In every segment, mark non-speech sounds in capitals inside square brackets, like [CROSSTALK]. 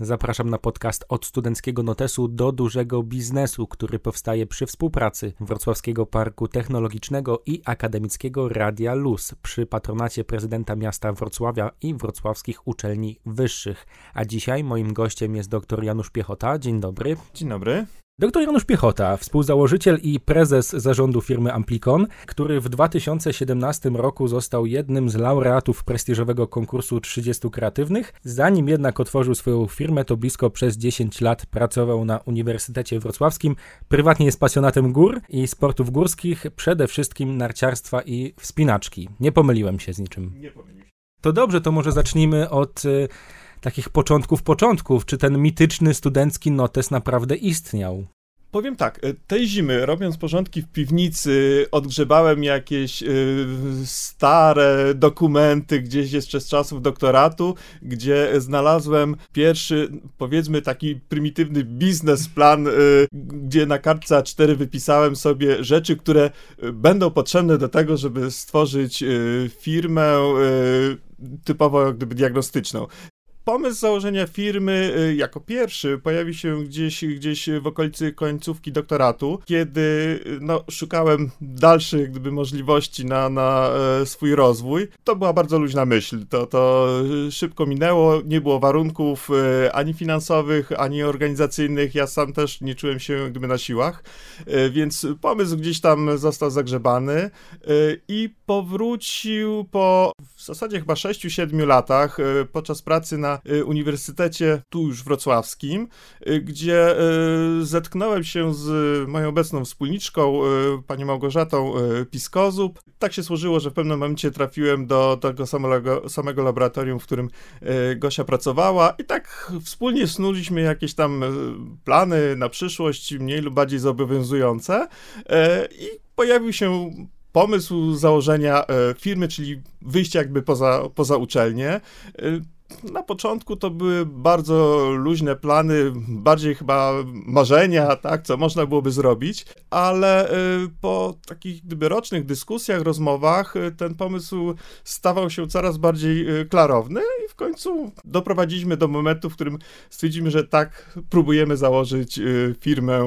Zapraszam na podcast od studenckiego notesu do dużego biznesu, który powstaje przy współpracy Wrocławskiego Parku Technologicznego i Akademickiego Radia Luz przy patronacie prezydenta miasta Wrocławia i wrocławskich uczelni wyższych. A dzisiaj moim gościem jest dr Janusz Piechota. Dzień dobry. Dzień dobry. Dr Janusz Piechota, współzałożyciel i prezes zarządu firmy Amplicon, który w 2017 roku został jednym z laureatów prestiżowego konkursu 30 kreatywnych. Zanim jednak otworzył swoją firmę, to blisko przez 10 lat pracował na Uniwersytecie Wrocławskim. Prywatnie jest pasjonatem gór i sportów górskich, przede wszystkim narciarstwa i wspinaczki. Nie pomyliłem się z niczym. Nie pomyliłem. To dobrze, to może zacznijmy od y, takich początków początków. Czy ten mityczny studencki notes naprawdę istniał? Powiem tak, e, tej zimy, robiąc porządki w piwnicy, odgrzebałem jakieś y, stare dokumenty gdzieś jeszcze z czasów doktoratu, gdzie znalazłem pierwszy, powiedzmy taki prymitywny biznesplan, y, gdzie na kartce A4 wypisałem sobie rzeczy, które będą potrzebne do tego, żeby stworzyć firmę typowo jak gdyby diagnostyczną pomysł założenia firmy y, jako pierwszy pojawił się gdzieś, gdzieś w okolicy końcówki doktoratu, kiedy y, no, szukałem dalszych gdyby, możliwości na, na e, swój rozwój. To była bardzo luźna myśl. To, to szybko minęło, nie było warunków ani finansowych, ani organizacyjnych. Ja sam też nie czułem się gdyby na siłach, więc pomysł gdzieś tam został zagrzebany i powrócił po w zasadzie chyba 6-7 latach podczas pracy na Y, uniwersytecie tu już wrocławskim, y, gdzie y, zetknąłem się z moją obecną wspólniczką, panią Małgorzatą Piskozub. Tak się złożyło, że w pewnym momencie trafiłem do tego samego, samego laboratorium, w którym Gosia pracowała i tak wspólnie snuliśmy jakieś tam plany na przyszłość, mniej lub bardziej zobowiązujące i pojawił się pomysł założenia firmy, czyli wyjście jakby poza, poza uczelnię na początku to były bardzo luźne plany, bardziej chyba marzenia, tak, co można byłoby zrobić, ale y, po takich gdyby rocznych dyskusjach, rozmowach ten pomysł stawał się coraz bardziej klarowny i w końcu doprowadziliśmy do momentu, w którym stwierdzimy, że tak, próbujemy założyć firmę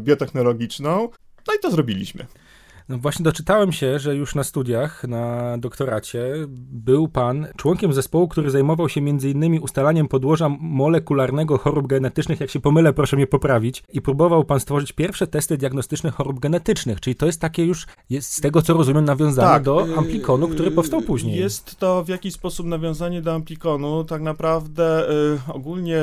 biotechnologiczną. No i to zrobiliśmy. No właśnie doczytałem się, że już na studiach, na doktoracie był pan członkiem zespołu, który zajmował się m.in. ustalaniem podłoża molekularnego chorób genetycznych. Jak się pomylę, proszę mnie poprawić. I próbował pan stworzyć pierwsze testy diagnostyczne chorób genetycznych, czyli to jest takie już, jest z tego co rozumiem, nawiązanie tak, do y, Amplikonu, który y, powstał później. Jest to w jakiś sposób nawiązanie do Amplikonu. Tak naprawdę y, ogólnie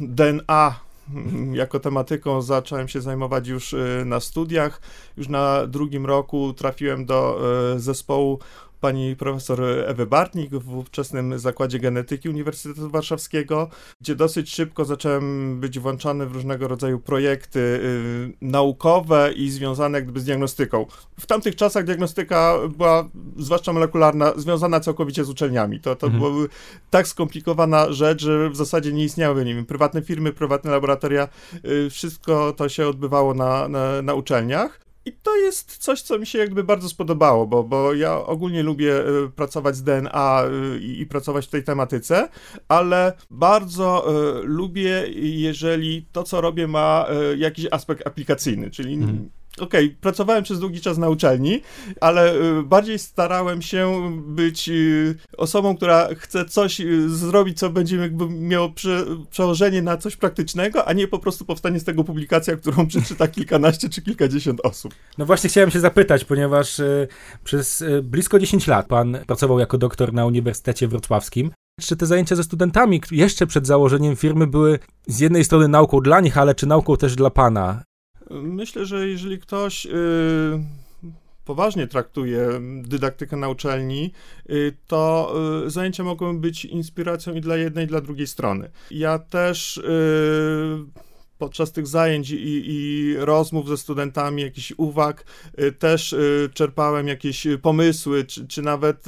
DNA [LAUGHS] jako tematyką zacząłem się zajmować już y, na studiach. Już na drugim roku trafiłem do y, zespołu pani profesor Ewy Bartnik w ówczesnym Zakładzie Genetyki Uniwersytetu Warszawskiego, gdzie dosyć szybko zacząłem być włączany w różnego rodzaju projekty y, naukowe i związane jakby z diagnostyką. W tamtych czasach diagnostyka była, zwłaszcza molekularna, związana całkowicie z uczelniami. To, to mhm. była tak skomplikowana rzecz, że w zasadzie nie istniały, nie wiem, prywatne firmy, prywatne laboratoria, y, wszystko to się odbywało na, na, na uczelniach. I to jest coś, co mi się jakby bardzo spodobało, bo, bo ja ogólnie lubię y, pracować z DNA y, i, i pracować w tej tematyce, ale bardzo y, lubię, jeżeli to, co robię, ma jakiś aspekt aplikacyjny, czyli mhm okej, okay, pracowałem przez długi czas na uczelni, ale y, bardziej starałem się być y, osobą, która chce coś y, zrobić, co będzie jakby miało prze, przełożenie na coś praktycznego, a nie po prostu powstanie z tego publikacja, którą [LAUGHS] przeczyta kilkanaście czy kilkadziesiąt osób. No właśnie chciałem się zapytać, ponieważ przez blisko 10 lat pan pracował jako doktor na Uniwersytecie Wrocławskim. Czy te zajęcia ze studentami jeszcze przed założeniem firmy były z jednej strony nauką dla nich, ale czy nauką też dla pana? Myślę, że jeżeli ktoś y, poważnie traktuje dydaktykę na uczelni, y, to y, zajęcia mogą być inspiracją i dla jednej, i dla drugiej strony. Ja też podczas tych zajęć i, i rozmów ze studentami, jakichś uwag, też czerpałem jakieś pomysły, czy, czy nawet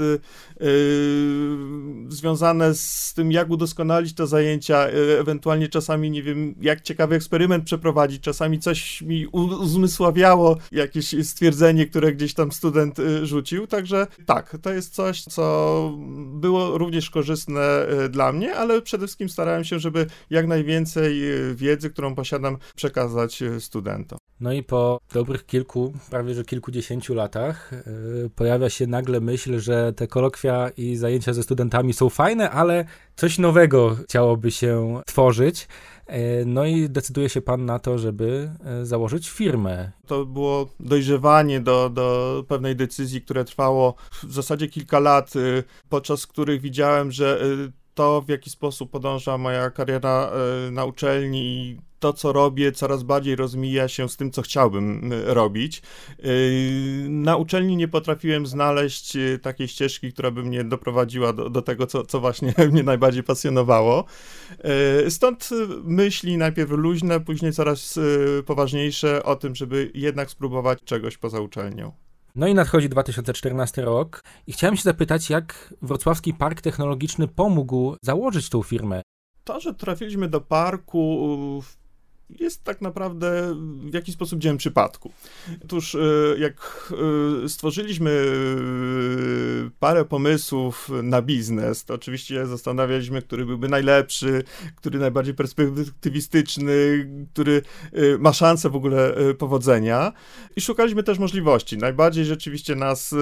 związane z tym, jak udoskonalić te zajęcia, ewentualnie czasami, nie wiem, jak ciekawy eksperyment przeprowadzić, czasami coś mi uzmysławiało, jakieś stwierdzenie, które gdzieś tam student rzucił, także tak, to jest coś, co było również korzystne dla mnie, ale przede wszystkim starałem się, żeby jak najwięcej wiedzy, którą posiadam, przekazać e, studentom. No i po dobrych kilku, prawie że kilkudziesięciu latach yy, pojawia się nagle myśl, że te kolokwia i zajęcia ze studentami są fajne, ale coś nowego chciałoby się tworzyć. E, no i decyduje się pan na to, żeby założyć firmę. To było dojrzewanie do, do pewnej decyzji, które trwało w zasadzie kilka lat, podczas których widziałem, że to, w jaki sposób podąża moja kariera e, na uczelni i to, co robię, coraz bardziej rozmija się z tym, co chciałbym robić. E, na uczelni nie potrafiłem znaleźć e, takiej ścieżki, która by mnie doprowadziła do, do tego, co, co właśnie [LAUGHS] mnie najbardziej pasjonowało. Stąd myśli najpierw luźne, później coraz poważniejsze o tym, żeby jednak spróbować czegoś poza uczelnią. No i nadchodzi 2014 rok i chciałem się zapytać, jak Wrocławski Park Technologiczny pomógł założyć tą firmę? To, że trafiliśmy do parku jest tak naprawdę w jakiś sposób dziełem przypadku. Otóż e, jak e, stworzyliśmy e, parę pomysłów na biznes, to oczywiście zastanawialiśmy, który byłby najlepszy, który najbardziej perspektywistyczny, który ma szansę w ogóle powodzenia i szukaliśmy też możliwości. Najbardziej rzeczywiście nas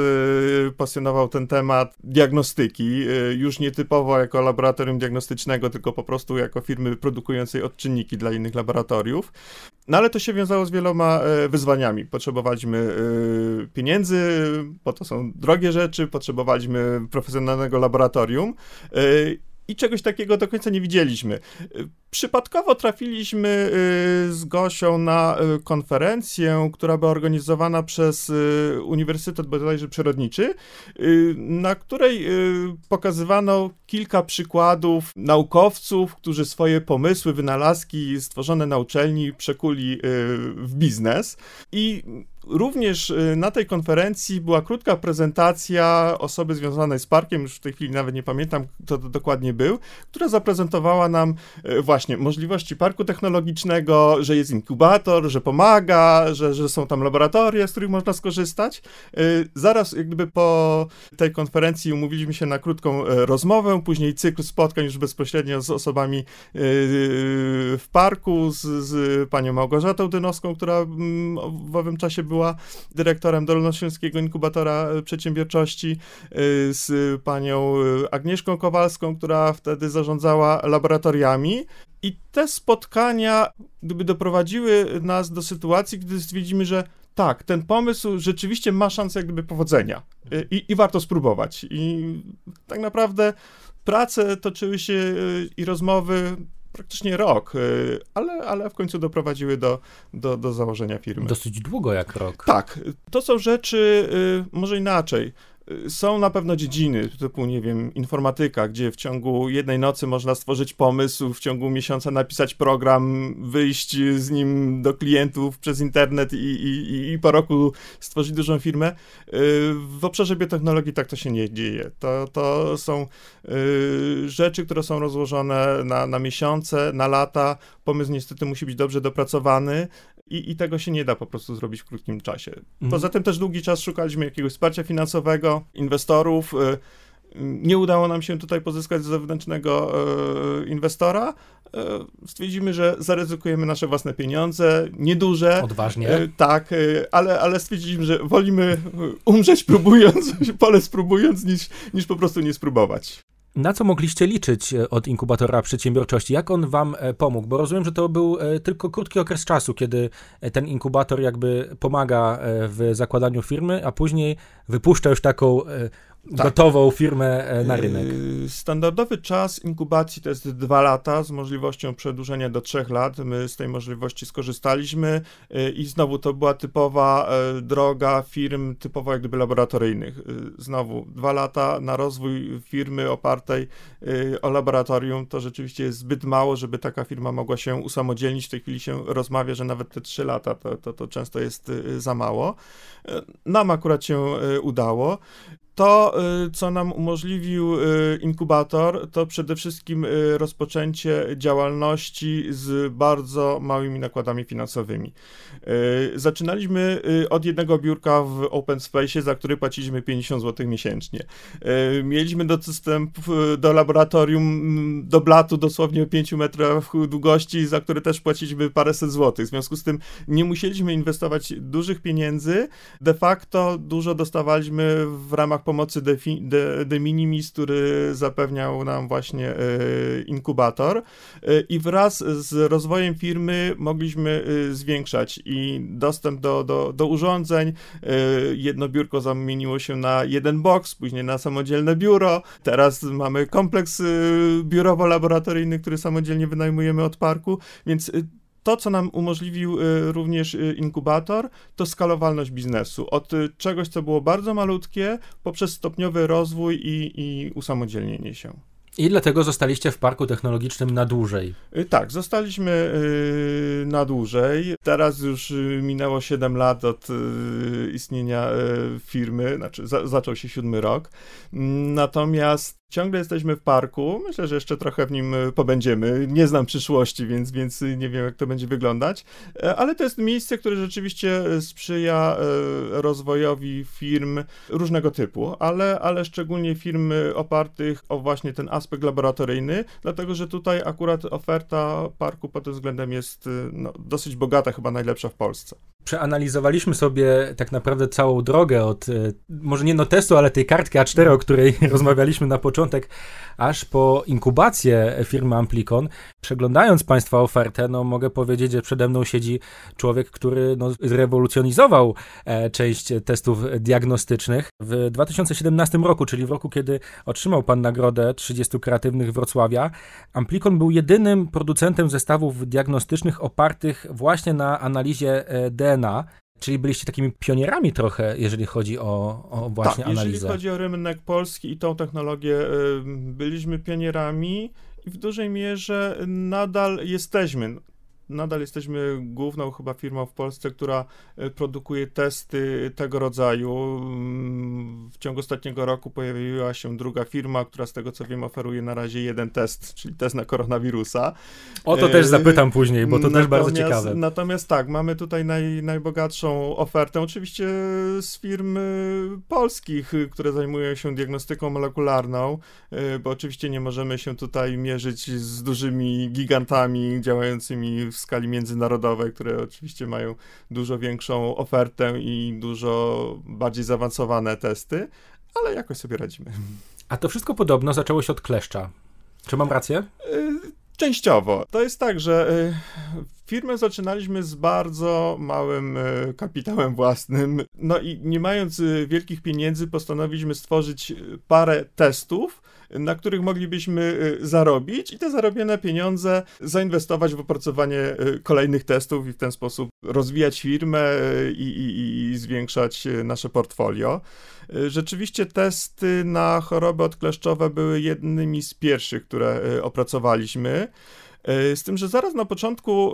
pasjonował ten temat diagnostyki, już nie typowo jako laboratorium diagnostycznego, tylko po prostu jako firmy produkującej odczynniki dla innych laboratoriów laboratoriów. No ale to się wiązało z wieloma e, wyzwaniami. Potrzebowaliśmy e, pieniędzy, bo to są drogie rzeczy, potrzebowaliśmy profesjonalnego laboratorium e, i czegoś takiego do końca nie widzieliśmy. Przypadkowo trafiliśmy y, z Gosią na y, konferencję, która była organizowana przez y, Uniwersytet bodajże Przyrodniczy, na której pokazywano kilka przykładów naukowców, którzy swoje pomysły, wynalazki stworzone na uczelni przekuli w biznes. I Również na tej konferencji była krótka prezentacja osoby związanej z parkiem, już w tej chwili nawet nie pamiętam, kto to dokładnie był, która zaprezentowała nam właśnie właśnie możliwości parku technologicznego, że jest inkubator, że pomaga, że, że są tam laboratoria, z których można skorzystać. Y, zaraz jak gdyby po tej konferencji umówiliśmy się na krótką rozmowę, później cykl spotkań już bezpośrednio z osobami y, w parku, z, z panią Małgorzatą Dynowską, która mm, w owym czasie była dyrektorem Dolnośląskiego Inkubatora Przedsiębiorczości, y, z panią Agnieszką Kowalską, która wtedy zarządzała laboratoriami. I te spotkania gdyby doprowadziły nas do sytuacji, gdy stwierdzimy, że tak, ten pomysł rzeczywiście ma szansę jak gdyby powodzenia i, i warto spróbować. I tak naprawdę prace toczyły się i rozmowy praktycznie rok, y, ale, ale w końcu doprowadziły do, do, do założenia firmy. Dosyć długo jak rok. Tak, to są rzeczy, y, może inaczej. Są na pewno dziedziny, typu, nie wiem, informatyka, gdzie w ciągu jednej nocy można stworzyć pomysł, w ciągu miesiąca napisać program, wyjść z nim do klientów przez internet i, i, i po roku stworzyć dużą firmę. Y, w obszarze biotechnologii tak to się nie dzieje. To, to są y, rzeczy, które są rozłożone na, na miesiące, na lata. Pomysł niestety musi być dobrze dopracowany, i, I tego się nie da po prostu zrobić w krótkim czasie. Mhm. Poza tym też długi czas szukaliśmy jakiegoś wsparcia finansowego, inwestorów. Y, nie udało nam się tutaj pozyskać zewnętrznego e, inwestora. E, stwierdzimy, że zaryzykujemy nasze własne pieniądze, nieduże. Odważnie. Tak, ale, ale stwierdziliśmy, że wolimy umrzeć próbując, [LAUGHS] pole spróbując, niż, niż po prostu nie spróbować. Na co mogliście liczyć e, od inkubatora przedsiębiorczości? Jak on wam e, pomógł? Bo rozumiem, że to był e, tylko krótki okres czasu, kiedy ten inkubator jakby pomaga w zakładaniu firmy, a później wypuszcza już taką tak. gotową firmę e, na rynek. Yy, standardowy czas inkubacji to jest dwa lata z możliwością przedłużenia do trzech lat. My z tej możliwości skorzystaliśmy yy, i znowu to była typowa yy, droga firm typowo jak gdyby laboratoryjnych. Znowu dwa lata na rozwój firmy opartej o laboratorium to rzeczywiście jest zbyt mało, żeby taka firma mogła się usamodzielnić. W tej chwili się rozmawia, że nawet te trzy lata to, to, to często jest za mało. Nam akurat się udało. To, y, co nam umożliwił y, inkubator, to przede wszystkim y, rozpoczęcie działalności z bardzo małymi nakładami finansowymi. Zaczynaliśmy od jednego biurka w Open Space, za który płaciliśmy 50 zł miesięcznie. Mieliśmy dostęp do laboratorium, mm, do blatu dosłownie o 5 metrach długości, za który też płaciliśmy paręset złotych. W związku z tym nie musieliśmy inwestować dużych pieniędzy. De facto dużo dostawaliśmy w ramach pomocy de, de, de minimis, który zapewniał nam właśnie e, inkubator e, i wraz z rozwojem firmy mogliśmy e, zwiększać i dostęp do, do, do urządzeń. Jedno biurko zamieniło się na jeden box, później na samodzielne biuro. Teraz mamy kompleks biurowo-laboratoryjny, który samodzielnie wynajmujemy od parku, więc to, co nam umożliwił y, również y, inkubator, to skalowalność biznesu. Od y, czegoś, co było bardzo malutkie, poprzez stopniowy rozwój i, i usamodzielnienie się. I dlatego zostaliście w parku technologicznym na dłużej. Tak, zostaliśmy na dłużej. Teraz już minęło 7 lat od istnienia firmy, znaczy zaczął się siódmy rok. Natomiast Ciągle jesteśmy w parku. Myślę, że jeszcze trochę w nim e, pobędziemy. Nie znam przyszłości, więc, więc nie wiem, jak to będzie wyglądać. E, ale to jest miejsce, które rzeczywiście e, sprzyja rozwojowi firm różnego typu, ale, ale szczególnie firm opartych o właśnie ten aspekt laboratoryjny, dlatego że tutaj akurat oferta parku pod tym względem jest no, dosyć bogata, chyba najlepsza w Polsce. Przeanalizowaliśmy sobie tak naprawdę całą drogę od, może nie no testu, ale tej kartki A4, o której [LAUGHS] rozmawialiśmy na początku początek, aż po inkubację firmy Amplicon. Przeglądając Państwa ofertę, no mogę powiedzieć, że przede mną siedzi człowiek, który no, zrewolucjonizował e, część testów diagnostycznych. W 2017 roku, czyli w roku, kiedy otrzymał Pan nagrodę 30 kreatywnych Wrocławia, Amplicon był jedynym producentem zestawów diagnostycznych opartych właśnie na analizie e, DNA. Czyli byliście takimi pionierami trochę, jeżeli chodzi o, o właśnie tak, analizę. jeżeli chodzi o rynek polski i tą technologię, byliśmy pionierami i w dużej mierze nadal jesteśmy nadal jesteśmy główną chyba firmą w Polsce, która e, produkuje testy tego rodzaju. Mm, w ciągu ostatniego roku pojawiła się druga firma, która z tego co wiem oferuje na razie jeden test, czyli test na koronawirusa. O to też e, zapytam później, bo to natomiast, też bardzo ciekawe. Natomiast tak, mamy tutaj naj, najbogatszą ofertę, oczywiście z firm e, polskich, które zajmują się diagnostyką molekularną, bo oczywiście nie możemy się tutaj mierzyć z dużymi gigantami działającymi w skali międzynarodowej, które oczywiście mają dużo większą ofertę i dużo bardziej zaawansowane testy, ale jakoś sobie radzimy. A to wszystko podobno zaczęło się od kleszcza. Czy mam rację? Y, częściowo. To jest tak, że y, firmę zaczynaliśmy z bardzo małym y, kapitałem [LAUGHS] własnym. No i nie mając wielkich pieniędzy, postanowiliśmy stworzyć parę testów, na których moglibyśmy y, zarobić i te zarobione pieniądze zainwestować w opracowanie y, kolejnych testów i w ten sposób rozwijać firmę y, i, i, i zwiększać nasze portfolio. Rzeczywiście testy na choroby odkleszczowe były jednymi z pierwszych, które opracowaliśmy. Z tym, że zaraz na początku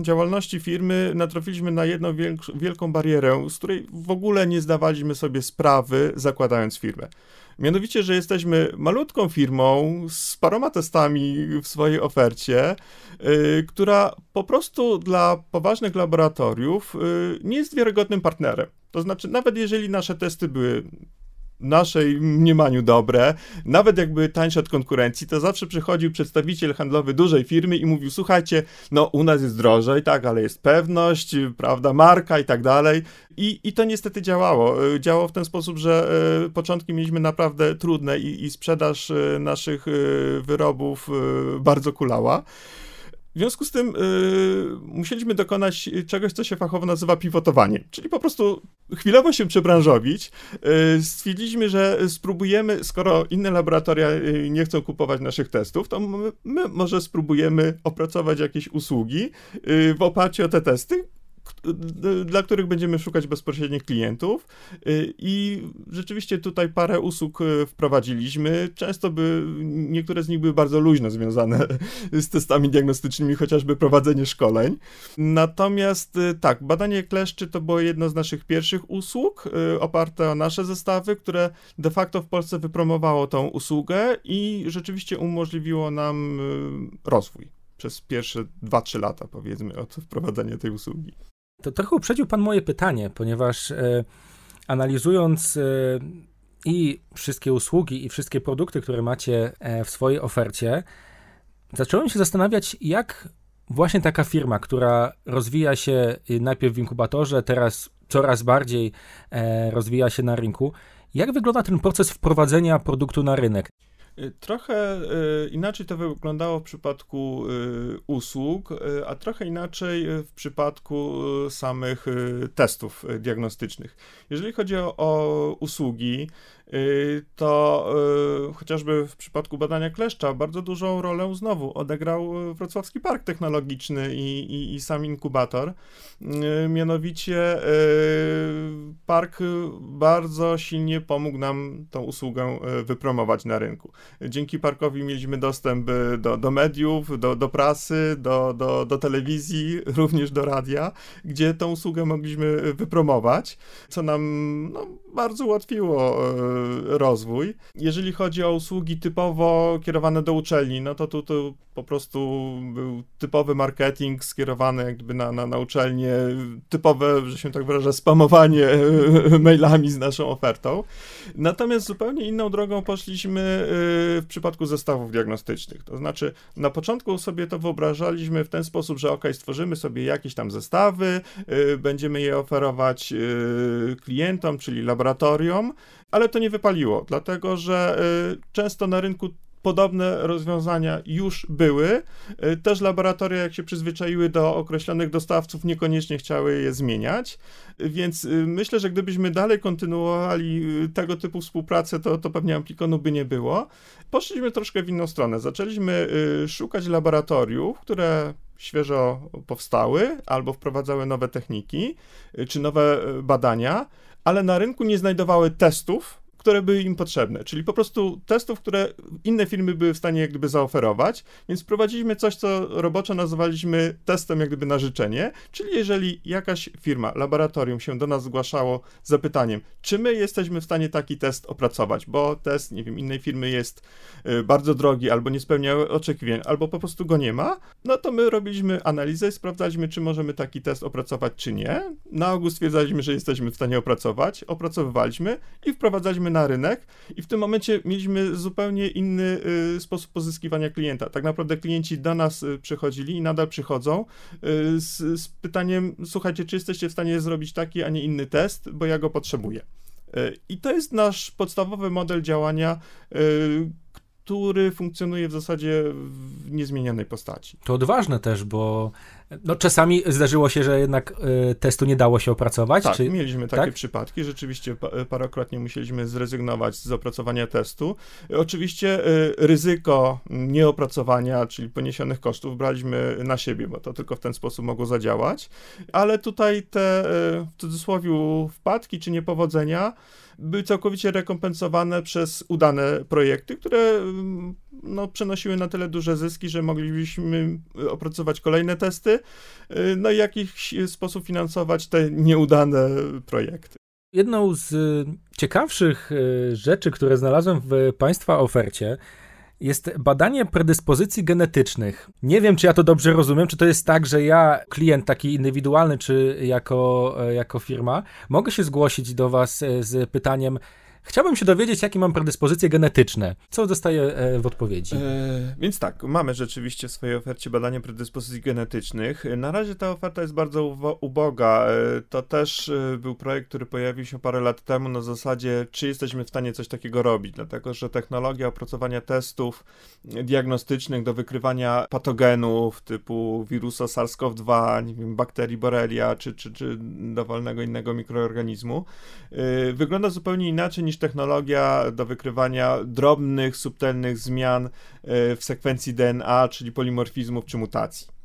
działalności firmy natrafiliśmy na jedną wielką barierę, z której w ogóle nie zdawaliśmy sobie sprawy, zakładając firmę. Mianowicie, że jesteśmy malutką firmą z paroma testami w swojej ofercie, yy, która po prostu dla poważnych laboratoriów yy, nie jest wiarygodnym partnerem. To znaczy, nawet jeżeli nasze testy były naszej mniemaniu dobre, nawet jak były tańsze od konkurencji, to zawsze przychodził przedstawiciel handlowy dużej firmy i mówił, słuchajcie, no u nas jest drożej, tak, ale jest pewność, prawda, marka i tak dalej. I, I to niestety działało. E, działało w ten sposób, że y, początki mieliśmy naprawdę trudne i, i sprzedaż y, naszych y, wyrobów bardzo kulała. W związku z tym yy, musieliśmy dokonać czegoś, co się fachowo nazywa pivotowanie, czyli po prostu chwilowo się przebranżowić. Yy, stwierdziliśmy, że spróbujemy, skoro inne laboratoria yy, nie chcą kupować naszych testów, to my, my może spróbujemy opracować jakieś usługi w oparciu o te testy, dla których będziemy szukać bezpośrednich klientów. Y, I rzeczywiście tutaj parę usług y, wprowadziliśmy. Często by niektóre z nich były bardzo luźno związane [LAUGHS] z testami diagnostycznymi, chociażby prowadzenie szkoleń. Natomiast y, tak, badanie kleszczy to było jedno z naszych pierwszych usług, oparte o nasze zestawy, które de facto w Polsce wypromowało tą usługę i rzeczywiście umożliwiło nam rozwój przez pierwsze 2-3 lata, powiedzmy, od wprowadzenia tej usługi. To trochę uprzedził Pan moje pytanie, ponieważ e, analizując e, i wszystkie usługi, i wszystkie produkty, które macie e, w swojej ofercie, zacząłem się zastanawiać, jak właśnie taka firma, która rozwija się najpierw w inkubatorze, teraz coraz bardziej e, rozwija się na rynku, jak wygląda ten proces wprowadzenia produktu na rynek? Y, trochę y, inaczej to wyglądało w przypadku y, usług, a trochę inaczej w przypadku samych testów diagnostycznych. Jeżeli chodzi o, o usługi, to y, chociażby w przypadku badania kleszcza bardzo dużą rolę znowu odegrał Wrocławski Park Technologiczny i, i, i sam inkubator. Y, mianowicie park bardzo silnie pomógł nam tą usługę wypromować na rynku. Dzięki parkowi mieliśmy dostęp do, do mediów, do, do prasy, do, do, do telewizji, [LAUGHS] również do radia, gdzie tą usługę mogliśmy wypromować, co nam no, bardzo ułatwiło rozwój. Jeżeli chodzi o usługi typowo kierowane do uczelni, no to tu, tu po prostu był typowy marketing skierowany jakby na, na, na uczelnię, typowe, że się tak wyrażę, spamowanie mailami z naszą ofertą. Natomiast zupełnie inną drogą poszliśmy y, w przypadku zestawów diagnostycznych. To znaczy, na początku sobie to wyobrażaliśmy w ten sposób, że ok, stworzymy sobie jakieś tam zestawy, będziemy je oferować klientom, czyli laboratorium, ale to nie wypaliło, dlatego że często na rynku podobne rozwiązania już były. Y, też laboratoria, jak się przyzwyczaiły do określonych dostawców, niekoniecznie chciały je zmieniać. Więc y, myślę, że gdybyśmy dalej kontynuowali y, tego typu współpracę, to, to pewnie Amplikonu by nie było. Poszliśmy troszkę w inną stronę. Zaczęliśmy szukać laboratoriów, które świeżo powstały albo wprowadzały nowe techniki czy nowe badania, ale na rynku nie znajdowały testów, które były im potrzebne, czyli po prostu testów, które inne firmy były w stanie jak gdyby zaoferować, więc wprowadziliśmy coś, co roboczo nazwaliśmy testem jak gdyby na życzenie, czyli jeżeli jakaś firma, laboratorium się do nas zgłaszało z zapytaniem, czy my jesteśmy w stanie taki test opracować, bo test, nie wiem, innej firmy jest y, bardzo drogi, albo nie spełnia oczekiwań, albo po prostu go nie ma, no to my robiliśmy analizę i sprawdzaliśmy, czy możemy taki test opracować, czy nie. Na ogół stwierdzaliśmy, że jesteśmy w stanie opracować, opracowywaliśmy i wprowadzaliśmy na na rynek i w tym momencie mieliśmy zupełnie inny y, sposób pozyskiwania klienta. Tak naprawdę klienci do nas y, przychodzili i nadal przychodzą y, z, z pytaniem, słuchajcie, czy jesteście w stanie zrobić taki, a nie inny test, bo ja go potrzebuję. I to jest nasz podstawowy model działania, który funkcjonuje w zasadzie w niezmienionej postaci. To odważne też, bo no, czasami zdarzyło się, że jednak y, testu nie dało się opracować. Tak, czy... mieliśmy takie tak? przypadki. Rzeczywiście pa, parokrotnie musieliśmy zrezygnować z opracowania testu. Oczywiście y, ryzyko nieopracowania, czyli poniesionych kosztów, braliśmy na siebie, bo to tylko w ten sposób mogło zadziałać. Ale tutaj te y, w cudzysłowie wpadki czy niepowodzenia były całkowicie rekompensowane przez udane projekty, które mm, no, na tyle duże zyski, że moglibyśmy opracować kolejne testy, y, no i w jakiś sposób finansować te nieudane projekty. Jedną z ciekawszych y, rzeczy, które znalazłem w Państwa ofercie, jest badanie predyspozycji genetycznych. Nie wiem, czy ja to dobrze rozumiem, czy to jest tak, że ja, klient taki indywidualny, czy jako, e, jako firma, mogę się zgłosić do Was e, z pytaniem, Chciałbym się dowiedzieć, jakie mam predyspozycje genetyczne. Co dostaję e, w odpowiedzi? E, więc tak, mamy rzeczywiście w swojej ofercie badanie predyspozycji genetycznych. Na razie ta oferta jest bardzo uboga. E, to też e, był projekt, który pojawił się parę lat temu na zasadzie, czy jesteśmy w stanie coś takiego robić, dlatego że technologia opracowania testów diagnostycznych do wykrywania patogenów typu wirusa SARS-CoV-2, nie wiem, bakterii Borrelia czy, czy, czy dowolnego innego mikroorganizmu, wygląda zupełnie inaczej niż technologia do wykrywania drobnych, subtelnych zmian e, w sekwencji DNA, czyli polimorfizmów czy mutacji.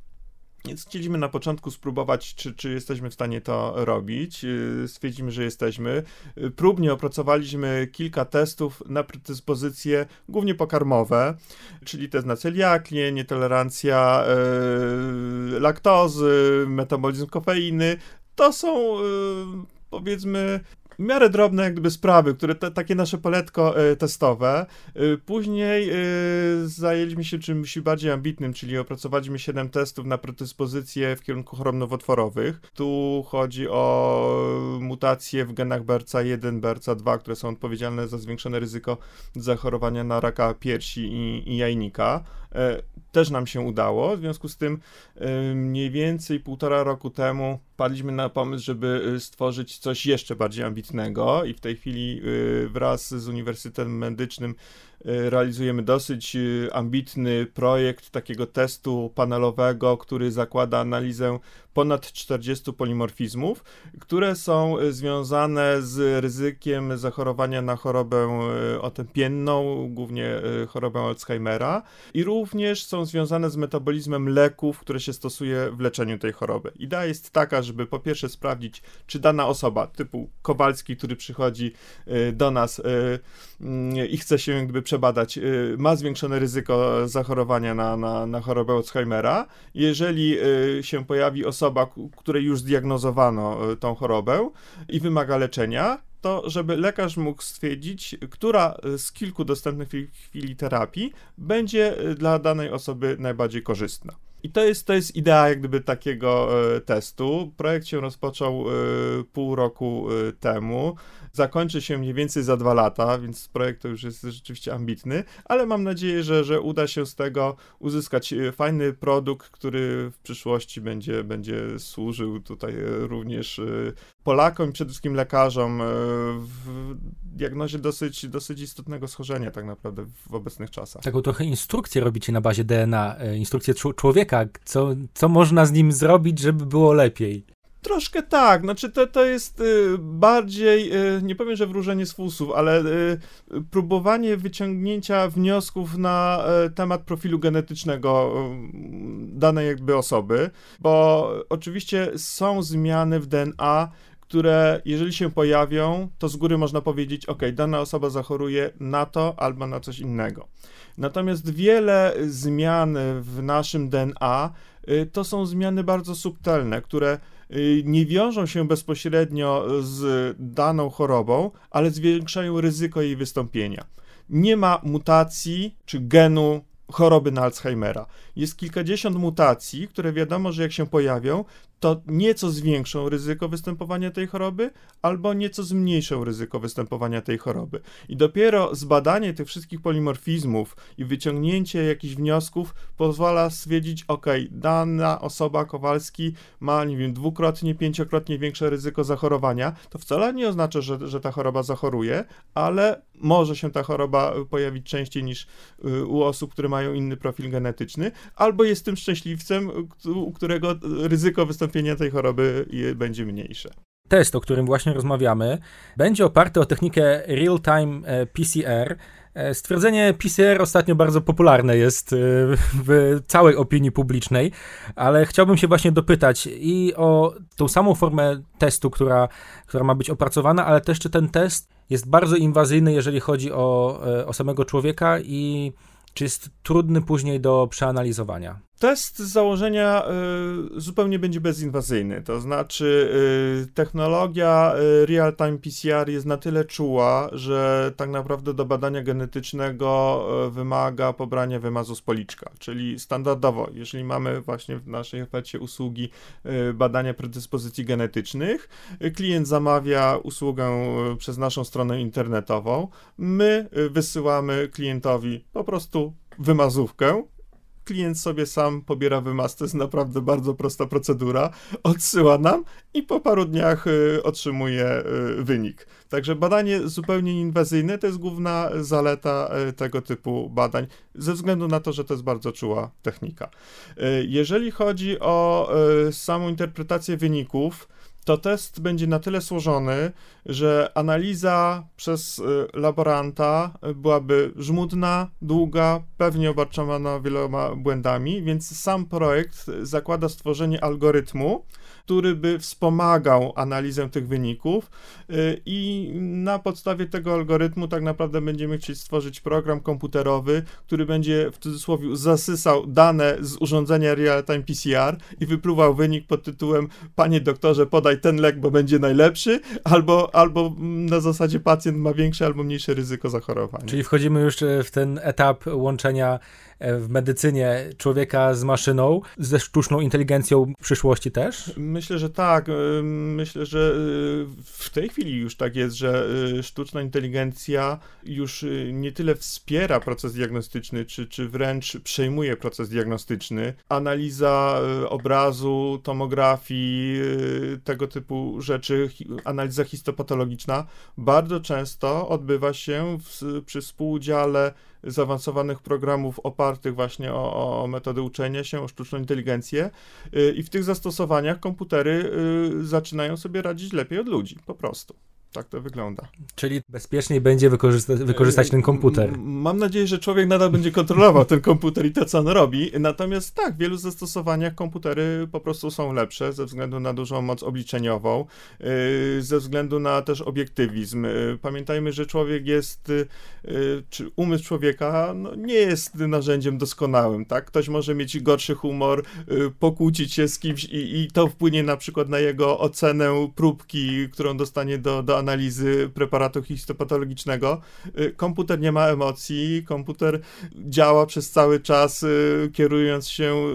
Więc chcieliśmy na początku spróbować, czy, czy jesteśmy w stanie to robić. E, stwierdzimy, że jesteśmy. E, próbnie opracowaliśmy kilka testów na predyspozycje głównie pokarmowe, czyli test na celiakię, nietolerancja yy, laktozy, metabolizm kofeiny. To są yy, powiedzmy w miarę drobne sprawy, które te, takie nasze poletko y, testowe. Y, później y, zajęliśmy się czymś bardziej ambitnym, czyli opracowaliśmy 7 testów na predyspozycje w kierunku chorób nowotworowych. Tu chodzi o mutacje w genach BRCA1, BRCA2, które są odpowiedzialne za zwiększone ryzyko zachorowania na raka piersi i, i jajnika. Też nam się udało, w związku z tym mniej więcej półtora roku temu padliśmy na pomysł, żeby stworzyć coś jeszcze bardziej ambitnego i w tej chwili y, wraz z Uniwersytetem Medycznym y, realizujemy dosyć y, ambitny projekt takiego testu panelowego, który zakłada analizę ponad 40 polimorfizmów, które są związane z ryzykiem zachorowania na chorobę otępienną, głównie chorobę Alzheimera i również są związane z metabolizmem leków, które się stosuje w leczeniu tej choroby. Idea jest taka, żeby po pierwsze sprawdzić, czy dana osoba typu Kowalski, który przychodzi do nas mm, i chce się jakby przebadać, ma zwiększone ryzyko zachorowania na, na, na chorobę Alzheimera. Jeżeli się pojawi osoba, której już zdiagnozowano tą chorobę i wymaga leczenia, to żeby lekarz mógł stwierdzić, która z kilku dostępnych w chwili terapii będzie dla danej osoby najbardziej korzystna. I to jest, to jest idea jak gdyby takiego e, testu. Projekt się rozpoczął e, pół roku e, temu. Zakończy się mniej więcej za dwa lata, więc projekt to już jest rzeczywiście ambitny, ale mam nadzieję, że, że uda się z tego uzyskać fajny produkt, który w przyszłości będzie, będzie służył tutaj również Polakom i przede wszystkim lekarzom w diagnozie dosyć, dosyć istotnego schorzenia tak naprawdę w obecnych czasach. Taką trochę instrukcję robicie na bazie DNA, instrukcję człowieka co, co można z nim zrobić, żeby było lepiej. Troszkę tak, znaczy to, to jest y, bardziej, y, nie powiem, że wróżenie z fusów, ale y, próbowanie wyciągnięcia wniosków na temat profilu genetycznego danej jakby osoby, bo oczywiście są zmiany w DNA, które jeżeli się pojawią, to z góry można powiedzieć, ok, dana osoba zachoruje na to albo na coś innego. Natomiast wiele zmian w naszym DNA to są zmiany bardzo subtelne, które nie wiążą się bezpośrednio z daną chorobą, ale zwiększają ryzyko jej wystąpienia. Nie ma mutacji czy genu choroby na Alzheimera. Jest kilkadziesiąt mutacji, które wiadomo, że jak się pojawią, to nieco zwiększą ryzyko występowania tej choroby, albo nieco zmniejszą ryzyko występowania tej choroby. I dopiero zbadanie tych wszystkich polimorfizmów i wyciągnięcie jakichś wniosków pozwala stwierdzić, ok, dana osoba Kowalski ma, nie wiem, dwukrotnie, pięciokrotnie większe ryzyko zachorowania. To wcale nie oznacza, że, że ta choroba zachoruje, ale może się ta choroba pojawić częściej niż y, u osób, które mają inny profil genetyczny, albo jest tym szczęśliwcem, u którego ryzyko wystąpienia tej choroby będzie mniejsze. Test, o którym właśnie rozmawiamy, będzie oparty o technikę real-time e, PCR. E, stwierdzenie PCR ostatnio bardzo popularne jest e, w całej opinii publicznej, ale chciałbym się właśnie dopytać i o tą samą formę testu, która, która ma być opracowana, ale też czy ten test jest bardzo inwazyjny, jeżeli chodzi o, o samego człowieka i czy jest trudny później do przeanalizowania? Test z założenia y, zupełnie będzie bezinwazyjny, to znaczy y, technologia y, real-time PCR jest na tyle czuła, że tak naprawdę do badania genetycznego wymaga pobrania wymazu z policzka, czyli standardowo, jeżeli mamy właśnie w naszej ofercie usługi badania predyspozycji genetycznych, klient zamawia usługę przez naszą stronę internetową, my wysyłamy klientowi po prostu wymazówkę, klient sobie sam pobiera wymaz, to jest naprawdę bardzo prosta procedura, odsyła nam i po paru dniach y, otrzymuje y, wynik. Także badanie zupełnie inwazyjne to jest główna zaleta y, tego typu badań, ze względu na to, że to jest bardzo czuła technika. Jeżeli chodzi o samą interpretację wyników, to test będzie na tyle złożony, że analiza przez y, laboranta byłaby żmudna, długa, pewnie obarczona wieloma błędami, więc sam projekt zakłada stworzenie algorytmu, który by wspomagał analizę tych wyników y, i na podstawie tego algorytmu tak naprawdę będziemy chcieć stworzyć program komputerowy, który będzie w cudzysłowie zasysał dane z urządzenia real-time PCR i wypluwał wynik pod tytułem panie doktorze podaj ten lek, bo będzie najlepszy, albo, albo na zasadzie pacjent ma większe albo mniejsze ryzyko zachorowania. Czyli wchodzimy już w ten etap łączenia E, w medycynie człowieka z maszyną, ze sztuczną inteligencją w przyszłości też? Myślę, że tak. Myślę, że e, w tej chwili już tak jest, że sztuczna inteligencja już nie tyle wspiera proces diagnostyczny, czy, czy wręcz przejmuje proces diagnostyczny. Analiza obrazu, tomografii, tego typu rzeczy, analiza histopatologiczna bardzo często odbywa się w, przy współudziale zaawansowanych programów opartych właśnie o, o metody uczenia się, o sztuczną inteligencję y, i w tych zastosowaniach komputery y, zaczynają sobie radzić lepiej od ludzi, po prostu. Tak to wygląda. Czyli bezpieczniej będzie wykorzysta wykorzystać ten komputer. Mam nadzieję, że człowiek nadal będzie kontrolował ten komputer i to, co on robi. Natomiast tak, w wielu zastosowaniach komputery po prostu są lepsze ze względu na dużą moc obliczeniową, yy, ze względu na też obiektywizm. Yy, pamiętajmy, że człowiek jest, yy, czy umysł człowieka no, nie jest narzędziem doskonałym, tak? Ktoś może mieć gorszy humor, pokłócić się z kimś i, i to wpłynie na przykład na jego ocenę próbki, którą dostanie do, do analizy preparatu histopatologicznego. Y, komputer nie ma emocji, komputer działa przez cały czas, y, kierując się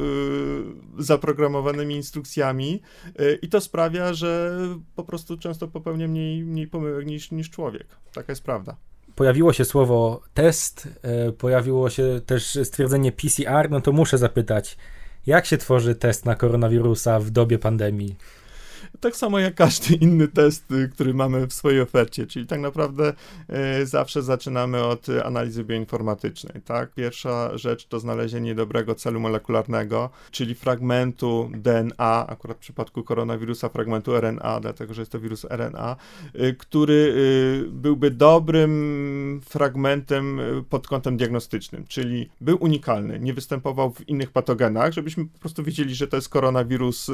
y, zaprogramowanymi instrukcjami i to sprawia, że po prostu często popełnia mniej, mniej pomyłek niż, niż człowiek. Taka jest prawda pojawiło się słowo test, pojawiło się też stwierdzenie PCR, no to muszę zapytać, jak się tworzy test na koronawirusa w dobie pandemii? Tak samo jak każdy inny test, y, który mamy w swojej ofercie, czyli tak naprawdę y, zawsze zaczynamy od analizy bioinformatycznej, tak? Pierwsza rzecz to znalezienie dobrego celu molekularnego, czyli fragmentu DNA, akurat w przypadku koronawirusa fragmentu RNA, dlatego że jest to wirus RNA, y, który byłby dobrym fragmentem pod kątem diagnostycznym, czyli był unikalny, nie występował w innych patogenach, żebyśmy po prostu wiedzieli, że to jest koronawirus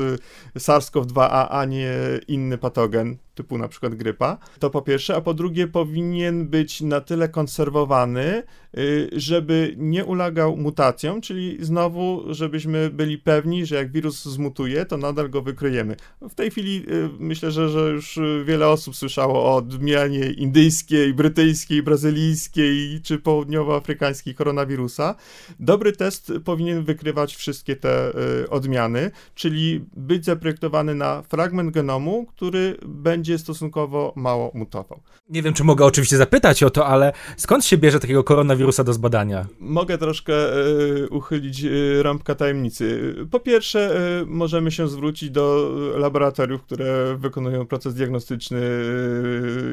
SARS-CoV-2A, a nie inny patogen, typu na przykład grypa, to po pierwsze, a po drugie powinien być na tyle konserwowany, y, żeby nie ulegał mutacjom, czyli znowu, żebyśmy byli pewni, że jak wirus zmutuje, to nadal go wykryjemy. W tej chwili y, myślę, że, że już wiele osób słyszało o odmianie indyjskiej, brytyjskiej, brazylijskiej czy południowoafrykańskiej koronawirusa. Dobry test powinien wykrywać wszystkie te y, odmiany, czyli być zaprojektowany na fragment genomu, który będzie będzie stosunkowo mało mutował. Nie wiem, czy mogę oczywiście zapytać o to, ale skąd się bierze takiego koronawirusa do zbadania? Mogę troszkę y, uchylić y, rąbka tajemnicy. Po pierwsze, y, możemy się zwrócić do laboratoriów, które wykonują proces diagnostyczny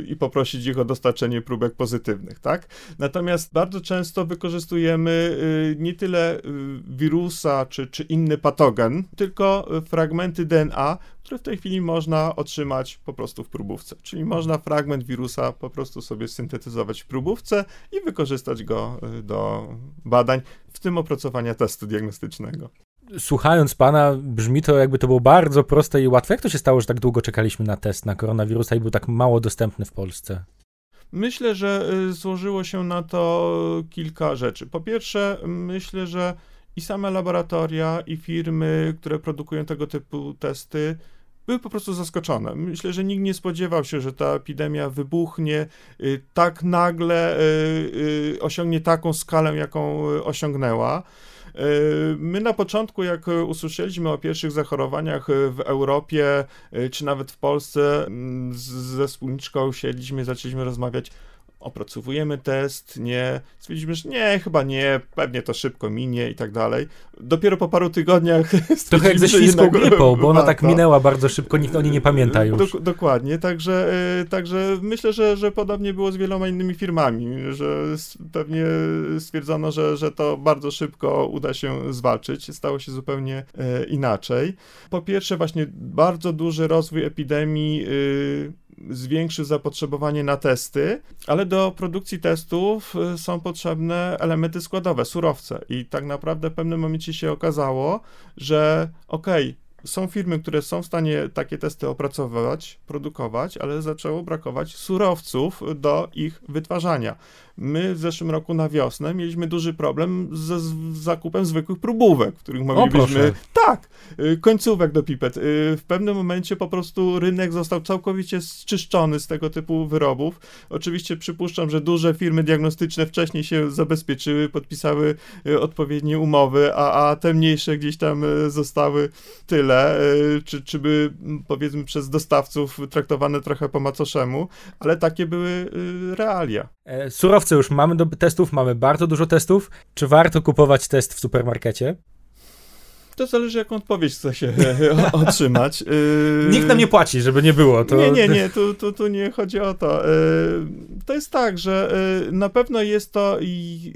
i poprosić ich o dostarczenie próbek pozytywnych, tak? Natomiast bardzo często wykorzystujemy nie tyle wirusa czy, czy inny patogen, tylko fragmenty DNA, które w tej chwili można otrzymać po prostu w próbówce. Czyli można fragment wirusa po prostu sobie syntetyzować w próbówce i wykorzystać go y, do badań, w tym opracowania testu diagnostycznego. Słuchając pana, brzmi to jakby to było bardzo proste i łatwe. Jak to się stało, że tak długo czekaliśmy na test na koronawirusa i był tak mało dostępny w Polsce? Myślę, że y, złożyło się na to kilka rzeczy. Po pierwsze, myślę, że i same laboratoria, i firmy, które produkują tego typu testy, były po prostu zaskoczone. Myślę, że nikt nie spodziewał się, że ta epidemia wybuchnie y, tak nagle, y, y, osiągnie taką skalę, jaką osiągnęła. My na początku, jak usłyszeliśmy o pierwszych zachorowaniach w Europie, czy nawet w Polsce, mm, ze wspólniczką siedliśmy, zaczęliśmy rozmawiać opracowujemy test, nie, stwierdziliśmy, że nie, chyba nie, pewnie to szybko minie i tak dalej. Dopiero po paru tygodniach [LAUGHS] Trochę jak ze świńską grypą, bo ona tak minęła bardzo szybko, nikt o niej nie pamięta już. Dok dokładnie, także, e, także myślę, że, że podobnie było z wieloma innymi firmami, że pewnie stwierdzono, że, że to bardzo szybko uda się zwalczyć. Stało się zupełnie e, inaczej. Po pierwsze właśnie bardzo duży rozwój epidemii y, zwiększy zapotrzebowanie na testy, ale do produkcji testów y, są potrzebne elementy składowe, surowce. I tak naprawdę w pewnym momencie się okazało, że okej, okay, są firmy, które są w stanie takie testy opracowywać, produkować, ale zaczęło brakować surowców do ich wytwarzania. My w zeszłym roku na wiosnę mieliśmy duży problem ze z zakupem zwykłych próbówek, których moglibyśmy. tak, y, końcówek do pipet. Y, w pewnym momencie po prostu rynek został całkowicie zczyszczony z tego typu wyrobów. Oczywiście przypuszczam, że duże firmy diagnostyczne wcześniej się zabezpieczyły, podpisały y, odpowiednie umowy, a, a te mniejsze gdzieś tam zostały tyle, czy, czy by powiedzmy przez dostawców traktowane trochę po macoszemu, ale takie były realia. E, surowce już mamy do testów, mamy bardzo dużo testów. Czy warto kupować test w supermarkecie? To zależy, jaką odpowiedź chce się [LAUGHS] otrzymać. Yy... Nikt nam nie płaci, żeby nie było. To... Nie, nie, nie, tu, tu, tu nie chodzi o to. Yy, to jest tak, że yy, na pewno jest to i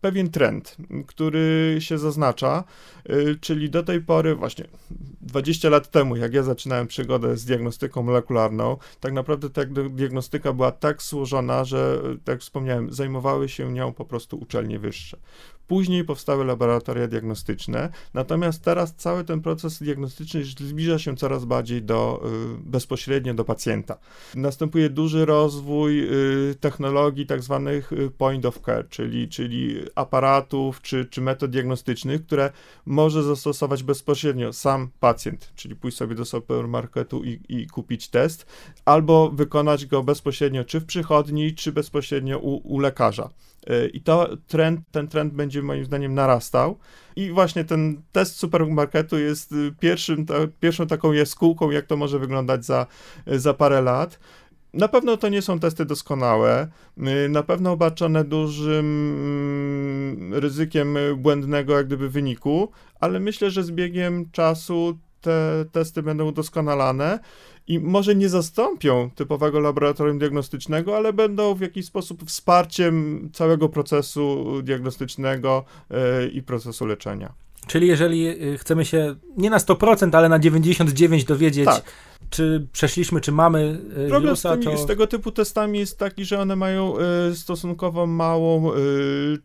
pewien trend, który się zaznacza, czyli do tej pory, właśnie 20 lat temu, jak ja zaczynałem przygodę z diagnostyką molekularną, tak naprawdę ta diagnostyka była tak złożona, że, tak wspomniałem, zajmowały się nią po prostu uczelnie wyższe. Później powstały laboratoria diagnostyczne, natomiast teraz cały ten proces diagnostyczny zbliża się coraz bardziej do, y, bezpośrednio do pacjenta. Następuje duży rozwój y, technologii tak zwanych y, point of care, czyli, czyli aparatów czy, czy metod diagnostycznych, które może zastosować bezpośrednio sam pacjent, czyli pójść sobie do supermarketu i, i kupić test, albo wykonać go bezpośrednio czy w przychodni, czy bezpośrednio u, u lekarza. I to trend, ten trend będzie moim zdaniem narastał. I właśnie ten test supermarketu jest y, pierwszym, ta, pierwszą taką jaskółką, jak to może wyglądać za, za parę lat. Na pewno to nie są testy doskonałe, y, na pewno obarczone dużym mm, ryzykiem błędnego jak gdyby wyniku, ale myślę, że z biegiem czasu te testy będą udoskonalane i może nie zastąpią typowego laboratorium diagnostycznego, ale będą w jakiś sposób wsparciem całego procesu diagnostycznego e, i procesu leczenia. Czyli jeżeli y, chcemy się nie na 100%, ale na 99% dowiedzieć, tak czy przeszliśmy, czy mamy e, Problem wirusa, z, tymi, to... z tego typu testami jest taki, że one mają y, stosunkowo małą y,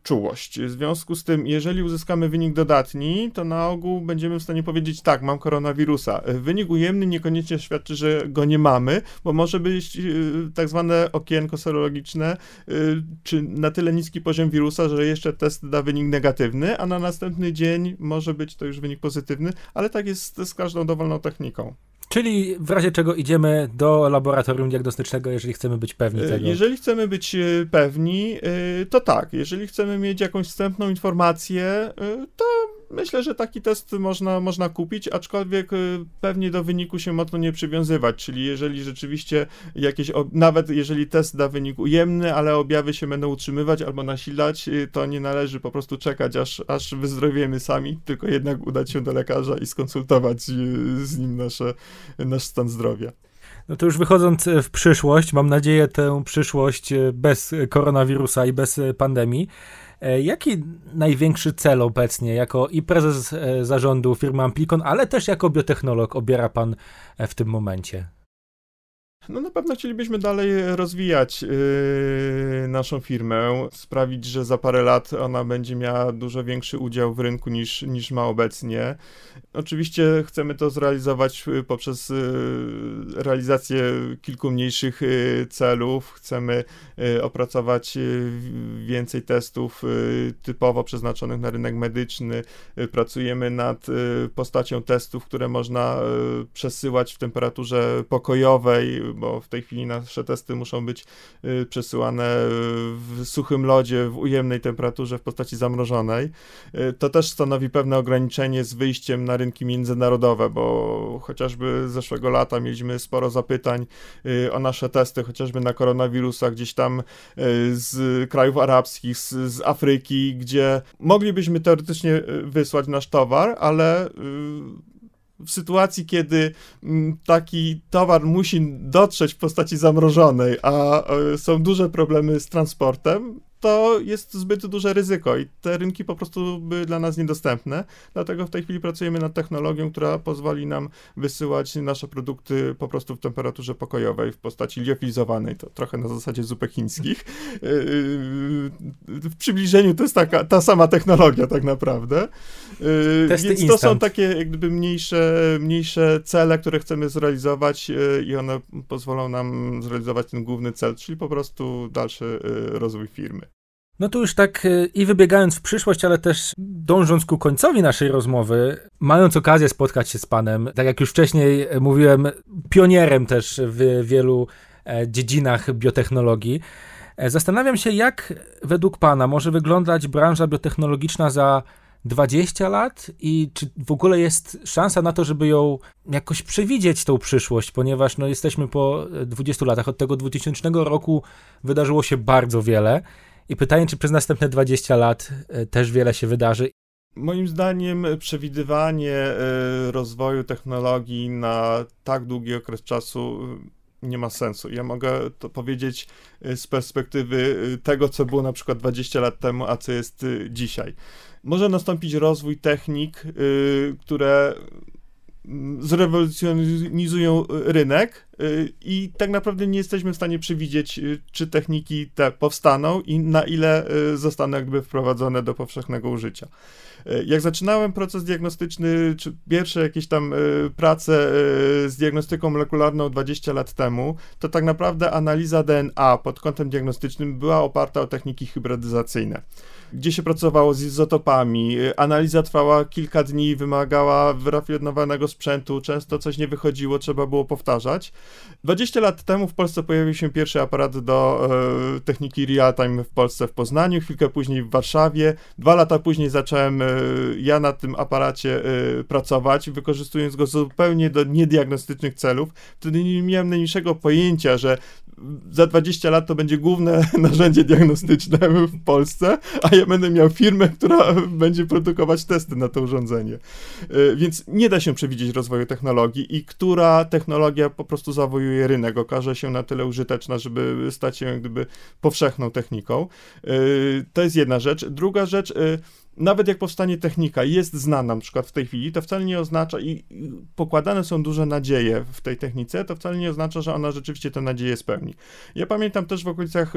czułość. W związku z tym, jeżeli uzyskamy wynik dodatni, to na ogół będziemy w stanie powiedzieć, tak, mam koronawirusa. Wynik ujemny niekoniecznie świadczy, że go nie mamy, bo może być tak zwane okienko serologiczne, czy na tyle niski poziom wirusa, że jeszcze test da wynik negatywny, a na następny dzień może być to już wynik pozytywny, ale tak jest z każdą dowolną techniką. Czyli w razie czego idziemy do laboratorium diagnostycznego, jeżeli chcemy być pewni tego. Jeżeli chcemy być e, pewni, e, to tak. Jeżeli chcemy mieć jakąś wstępną informację, e, to myślę, że taki test można, można kupić, aczkolwiek pewnie do wyniku się mocno nie przywiązywać, czyli jeżeli rzeczywiście jakieś, nawet jeżeli test da wynik ujemny, ale objawy się będą utrzymywać albo nasilać, to nie należy po prostu czekać, aż, aż wyzdrowiemy sami, tylko jednak udać się do lekarza i skonsultować z nim nasze, nasz stan zdrowia. No to już wychodząc w przyszłość, mam nadzieję tę przyszłość bez koronawirusa i bez pandemii. E, jaki największy cel obecnie, jako i prezes e, zarządu firmy Amplicon, ale też jako biotechnolog obiera pan e, w tym momencie? No na pewno chcielibyśmy dalej rozwijać yy, naszą firmę, sprawić, że za parę lat ona będzie miała dużo większy udział w rynku niż, niż ma obecnie. Oczywiście chcemy to zrealizować y, poprzez yy, realizację kilku mniejszych yy, celów. Chcemy y, opracować y, więcej testów typowo przeznaczonych na rynek medyczny. Pracujemy nad postacią testów, które można przesyłać w temperaturze pokojowej bo w tej chwili nasze testy muszą być y, przesyłane w suchym lodzie, w ujemnej temperaturze w postaci zamrożonej. Y, to też stanowi pewne ograniczenie z wyjściem na rynki międzynarodowe, bo chociażby z zeszłego lata mieliśmy sporo zapytań y, o nasze testy, chociażby na koronawirusa, gdzieś tam z krajów arabskich, z, z Afryki, gdzie moglibyśmy teoretycznie wysłać nasz towar, ale w sytuacji, kiedy mm, taki towar musi dotrzeć w postaci zamrożonej, a e, są duże problemy z transportem, to jest zbyt duże ryzyko i te rynki po prostu były dla nas niedostępne. Dlatego w tej chwili pracujemy nad technologią, która pozwoli nam wysyłać nasze produkty po prostu w temperaturze pokojowej w postaci liofilizowanej. To trochę na zasadzie zupek chińskich. [LAUGHS] W przybliżeniu to jest taka, ta sama technologia tak naprawdę. Testy Więc instant. to są takie jak gdyby mniejsze, mniejsze cele, które chcemy zrealizować i one pozwolą nam zrealizować ten główny cel, czyli po prostu dalszy rozwój firmy. No to już tak y, i wybiegając w przyszłość, ale też dążąc ku końcowi naszej rozmowy, mając okazję spotkać się z panem, tak jak już wcześniej mówiłem, pionierem też w wielu e, dziedzinach biotechnologii, e, zastanawiam się, jak według pana może wyglądać branża biotechnologiczna za 20 lat i czy w ogóle jest szansa na to, żeby ją jakoś przewidzieć tą przyszłość, ponieważ no, jesteśmy po 20 latach. Od tego 2000 roku wydarzyło się bardzo wiele. I pytanie, czy przez następne 20 lat e, też wiele się wydarzy. Moim zdaniem przewidywanie e, rozwoju technologii na tak długi okres czasu e, nie ma sensu. Ja mogę to powiedzieć z perspektywy tego, co było na przykład 20 lat temu, a co jest dzisiaj. Może nastąpić rozwój technik, które zrewolucjonizują rynek i tak naprawdę nie jesteśmy w stanie przewidzieć, y, czy techniki te powstaną i na ile y, zostaną jakby wprowadzone do powszechnego użycia. Jak zaczynałem proces diagnostyczny, czy pierwsze jakieś tam prace z diagnostyką molekularną 20 lat temu, to tak naprawdę analiza DNA pod kątem diagnostycznym była oparta o techniki hybrydyzacyjne gdzie się pracowało z izotopami. Analiza trwała kilka dni, wymagała wyrafinowanego sprzętu, często coś nie wychodziło, trzeba było powtarzać. 20 lat temu w Polsce pojawił się pierwszy aparat do e, techniki real-time w Polsce w Poznaniu, chwilkę później w Warszawie. Dwa lata później zacząłem e, ja na tym aparacie e, pracować, wykorzystując go zupełnie do niediagnostycznych celów. Wtedy nie miałem najmniejszego pojęcia, że za 20 lat to będzie główne [LAUGHS] narzędzie diagnostyczne w Polsce, a ja będę miał firmę, która [LAUGHS] będzie produkować testy na to urządzenie. E, więc nie da się przewidzieć rozwoju technologii i która technologia po prostu zawojuje rynek, okaże się na tyle użyteczna, żeby stać się jak gdyby powszechną techniką. E, to jest jedna rzecz. Druga rzecz, e, nawet jak powstanie technika jest znana na przykład w tej chwili, to wcale nie oznacza i pokładane są duże nadzieje w tej technice, to wcale nie oznacza, że ona rzeczywiście te nadzieje spełni. Ja pamiętam też w okolicach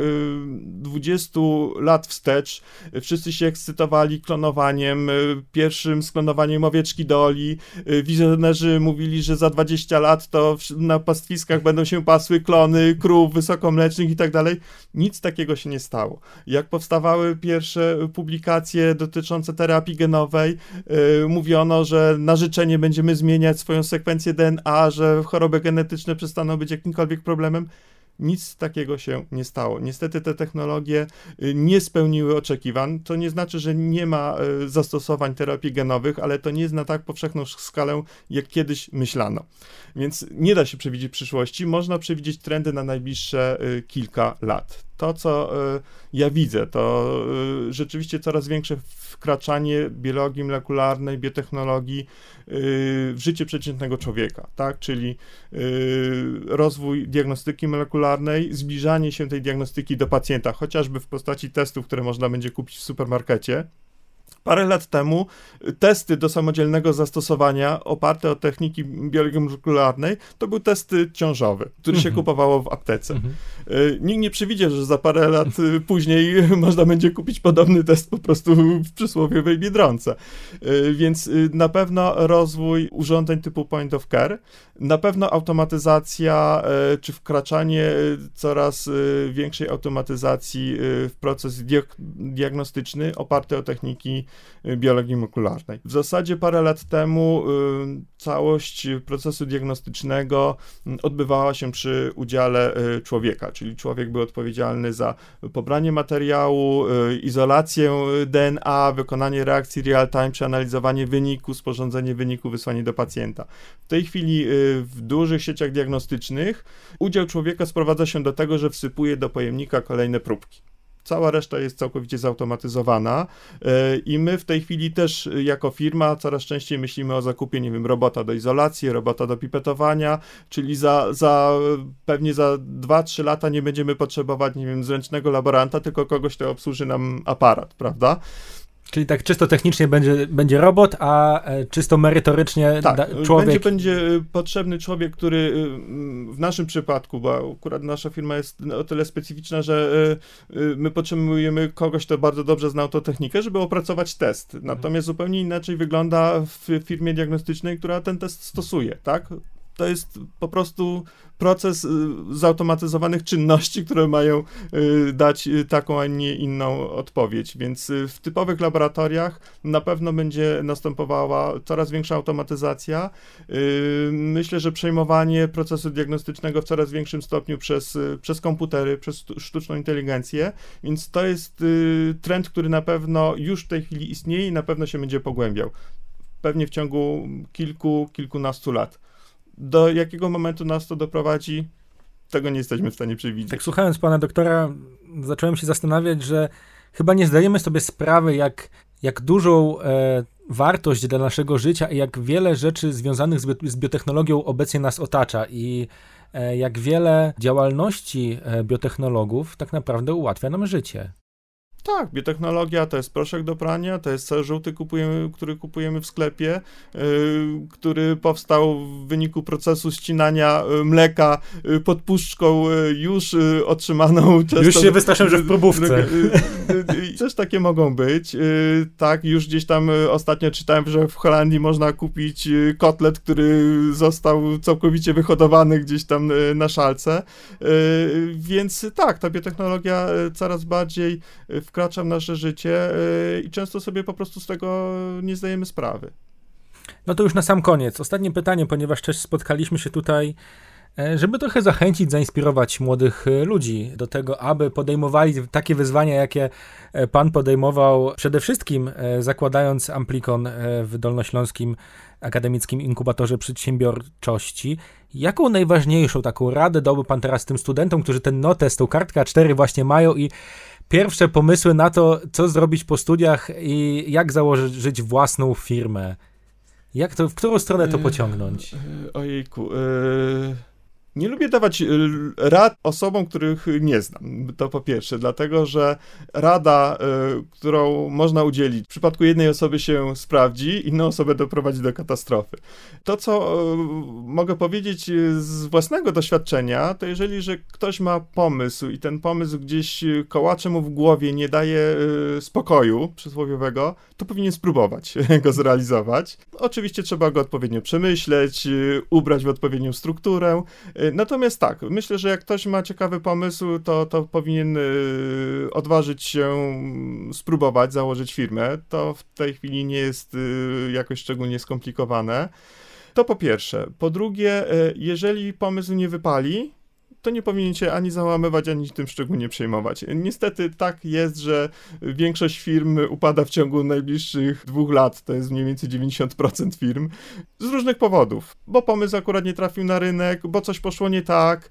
20 y, lat wstecz y, wszyscy się ekscytowali klonowaniem, y, pierwszym sklonowaniem owieczki doli. Wizjonerzy mówili, że za 20 lat to na pastwiskach będą się pasły klony krów wysokomlecznych i tak dalej. Nic takiego się nie stało. Jak powstawały pierwsze publikacje dotyczące dotyczące terapii genowej yy, mówiono, że na życzenie będziemy zmieniać swoją sekwencję DNA, że choroby genetyczne przestaną być jakimkolwiek problemem. Nic takiego się nie stało. Niestety te technologie y, nie spełniły oczekiwań. To nie znaczy, że nie ma y, zastosowań terapii genowych, ale to nie jest na tak powszechną skalę, jak kiedyś myślano. Więc nie da się przewidzieć przyszłości. Można przewidzieć trendy na najbliższe y, kilka lat. To, co ja widzę, to rzeczywiście coraz większe wkraczanie biologii molekularnej, biotechnologii w życie przeciętnego człowieka, tak? Czyli rozwój diagnostyki molekularnej, zbliżanie się tej diagnostyki do pacjenta, chociażby w postaci testów, które można będzie kupić w supermarkecie, Parę lat temu testy do samodzielnego zastosowania oparte o techniki biologii molekularnej to był test ciążowy, który się mhm. kupowało w aptece. Mhm. Y, nikt nie przewidział, że za parę lat y, [LAUGHS] później [LAUGHS] można będzie kupić podobny test po prostu w przysłowiowej Biedronce. Y, więc na pewno rozwój urządzeń typu point of care, na pewno automatyzacja czy wkraczanie coraz większej automatyzacji w proces diagnostyczny oparty o techniki biologii molekularnej. W zasadzie parę lat temu całość procesu diagnostycznego odbywała się przy udziale człowieka, czyli człowiek był odpowiedzialny za pobranie materiału, izolację DNA, wykonanie reakcji real-time, przeanalizowanie wyniku, sporządzenie wyniku, wysłanie do pacjenta. W tej chwili w dużych sieciach diagnostycznych udział człowieka sprowadza się do tego, że wsypuje do pojemnika kolejne próbki. Cała reszta jest całkowicie zautomatyzowana e, i my w tej chwili też jako firma coraz częściej myślimy o zakupie, nie wiem, robota do izolacji, robota do pipetowania, czyli za, za pewnie za 2-3 lata nie będziemy potrzebować, nie wiem, zręcznego laboranta, tylko kogoś, kto obsłuży nam aparat, prawda? Czyli tak czysto technicznie będzie, będzie robot, a e, czysto merytorycznie tak, da, człowiek... Będzie, będzie e, potrzebny człowiek, który e, w naszym przypadku, bo akurat nasza firma jest o tyle specyficzna, że my potrzebujemy kogoś, kto bardzo dobrze zna tą technikę, żeby opracować test. Natomiast zupełnie inaczej wygląda w firmie diagnostycznej, która ten test stosuje, tak? To jest po prostu proces y, zautomatyzowanych czynności, które mają y, dać y, taką, a nie inną odpowiedź. Więc w typowych laboratoriach na pewno będzie następowała coraz większa automatyzacja. Myślę, że przejmowanie procesu diagnostycznego w coraz większym stopniu przez, przez komputery, przez sztuczną inteligencję. Więc to jest trend, który na pewno już w tej chwili istnieje i na pewno się będzie pogłębiał. Pewnie w ciągu kilku, kilkunastu lat. Do jakiego momentu nas to doprowadzi, tego nie jesteśmy w stanie przewidzieć. Tak słuchając pana doktora, zacząłem się zastanawiać, że chyba nie zdajemy sobie sprawy, jak, jak dużą e, wartość dla naszego życia i jak wiele rzeczy związanych z, z biotechnologią obecnie nas otacza i e, jak wiele działalności e, biotechnologów tak naprawdę ułatwia nam życie. Tak, biotechnologia to jest proszek do prania, to jest ser żółty, kupujemy, który kupujemy w sklepie, yy, który powstał w wyniku procesu ścinania y, mleka yy, pod puszczką yy, już y, otrzymaną [LAUGHS] często... Już się wystraszyłem, że w próbówce. Y, też takie mogą być. Tak, już gdzieś tam ostatnio czytałem, że w Holandii można kupić kotlet, który został całkowicie wyhodowany gdzieś tam na szalce. Więc tak, ta biotechnologia coraz bardziej w wkracza w nasze życie y, i często sobie po prostu z tego nie zdajemy sprawy. No to już na sam koniec. Ostatnie pytanie, ponieważ też spotkaliśmy się tutaj, e, żeby trochę zachęcić, zainspirować młodych e, ludzi do tego, aby podejmowali takie wyzwania, jakie e, pan podejmował, przede wszystkim zakładając Amplikon w Dolnośląskim Akademickim Inkubatorze Przedsiębiorczości. Jaką najważniejszą taką radę dałby pan teraz tym studentom, którzy ten notes, tą kartkę A4 właśnie mają i pierwsze pomysły na to, co zrobić po studiach i jak założyć własną firmę. Jak to, w którą stronę to pociągnąć? Ojejku. Yy... Nie lubię dawać y, rad osobom, których nie znam. To po pierwsze, dlatego że rada, y, którą można udzielić, w przypadku jednej osoby się sprawdzi, inną osobę doprowadzi do katastrofy. To, co y, mogę powiedzieć z własnego doświadczenia, to jeżeli, że ktoś ma pomysł i ten pomysł gdzieś kołacze mu w głowie, nie daje spokoju przysłowiowego, to powinien spróbować [LAUGHS] go zrealizować. Oczywiście trzeba go odpowiednio przemyśleć, ubrać w odpowiednią strukturę natomiast tak, myślę, że jak ktoś ma ciekawy pomysł, to, to powinien y, odważyć się mm, spróbować założyć firmę. To w tej chwili nie jest y, jakoś szczególnie skomplikowane. To po pierwsze. Po drugie, jeżeli pomysł nie wypali, to nie powinien się ani załamywać, ani tym szczególnie przejmować. Niestety tak jest, że większość firm upada w ciągu najbliższych dwóch lat, to jest mniej więcej 90% firm, z różnych powodów. Bo pomysł akurat nie trafił na rynek, bo coś poszło nie tak,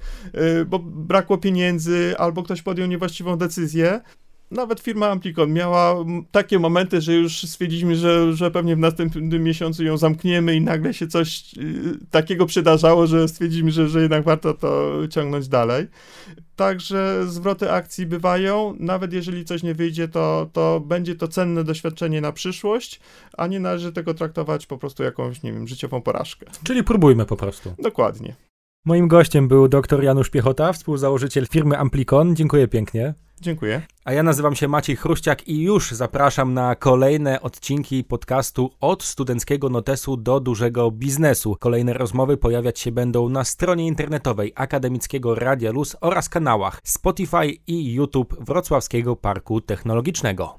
y, bo brakło pieniędzy, albo ktoś podjął niewłaściwą decyzję. Nawet firma Amplicon miała takie momenty, że już stwierdziliśmy, że, że pewnie w następnym miesiącu ją zamkniemy i nagle się coś y, takiego przydarzało, że stwierdziliśmy, że, że jednak warto to ciągnąć dalej. Także zwroty akcji bywają, nawet jeżeli coś nie wyjdzie, to, to będzie to cenne doświadczenie na przyszłość, a nie należy tego traktować po prostu jakąś, nie wiem, życiową porażkę. Czyli próbujmy po prostu. Dokładnie. Moim gościem był dr Janusz Piechota, współzałożyciel firmy Amplicon. Dziękuję pięknie. Dziękuję. A ja nazywam się Maciej Chruściak i już zapraszam na kolejne odcinki podcastu od studenckiego notesu do dużego biznesu. Kolejne rozmowy pojawiać się będą na stronie internetowej Akademickiego Radia Luz oraz kanałach Spotify i YouTube Wrocławskiego Parku Technologicznego.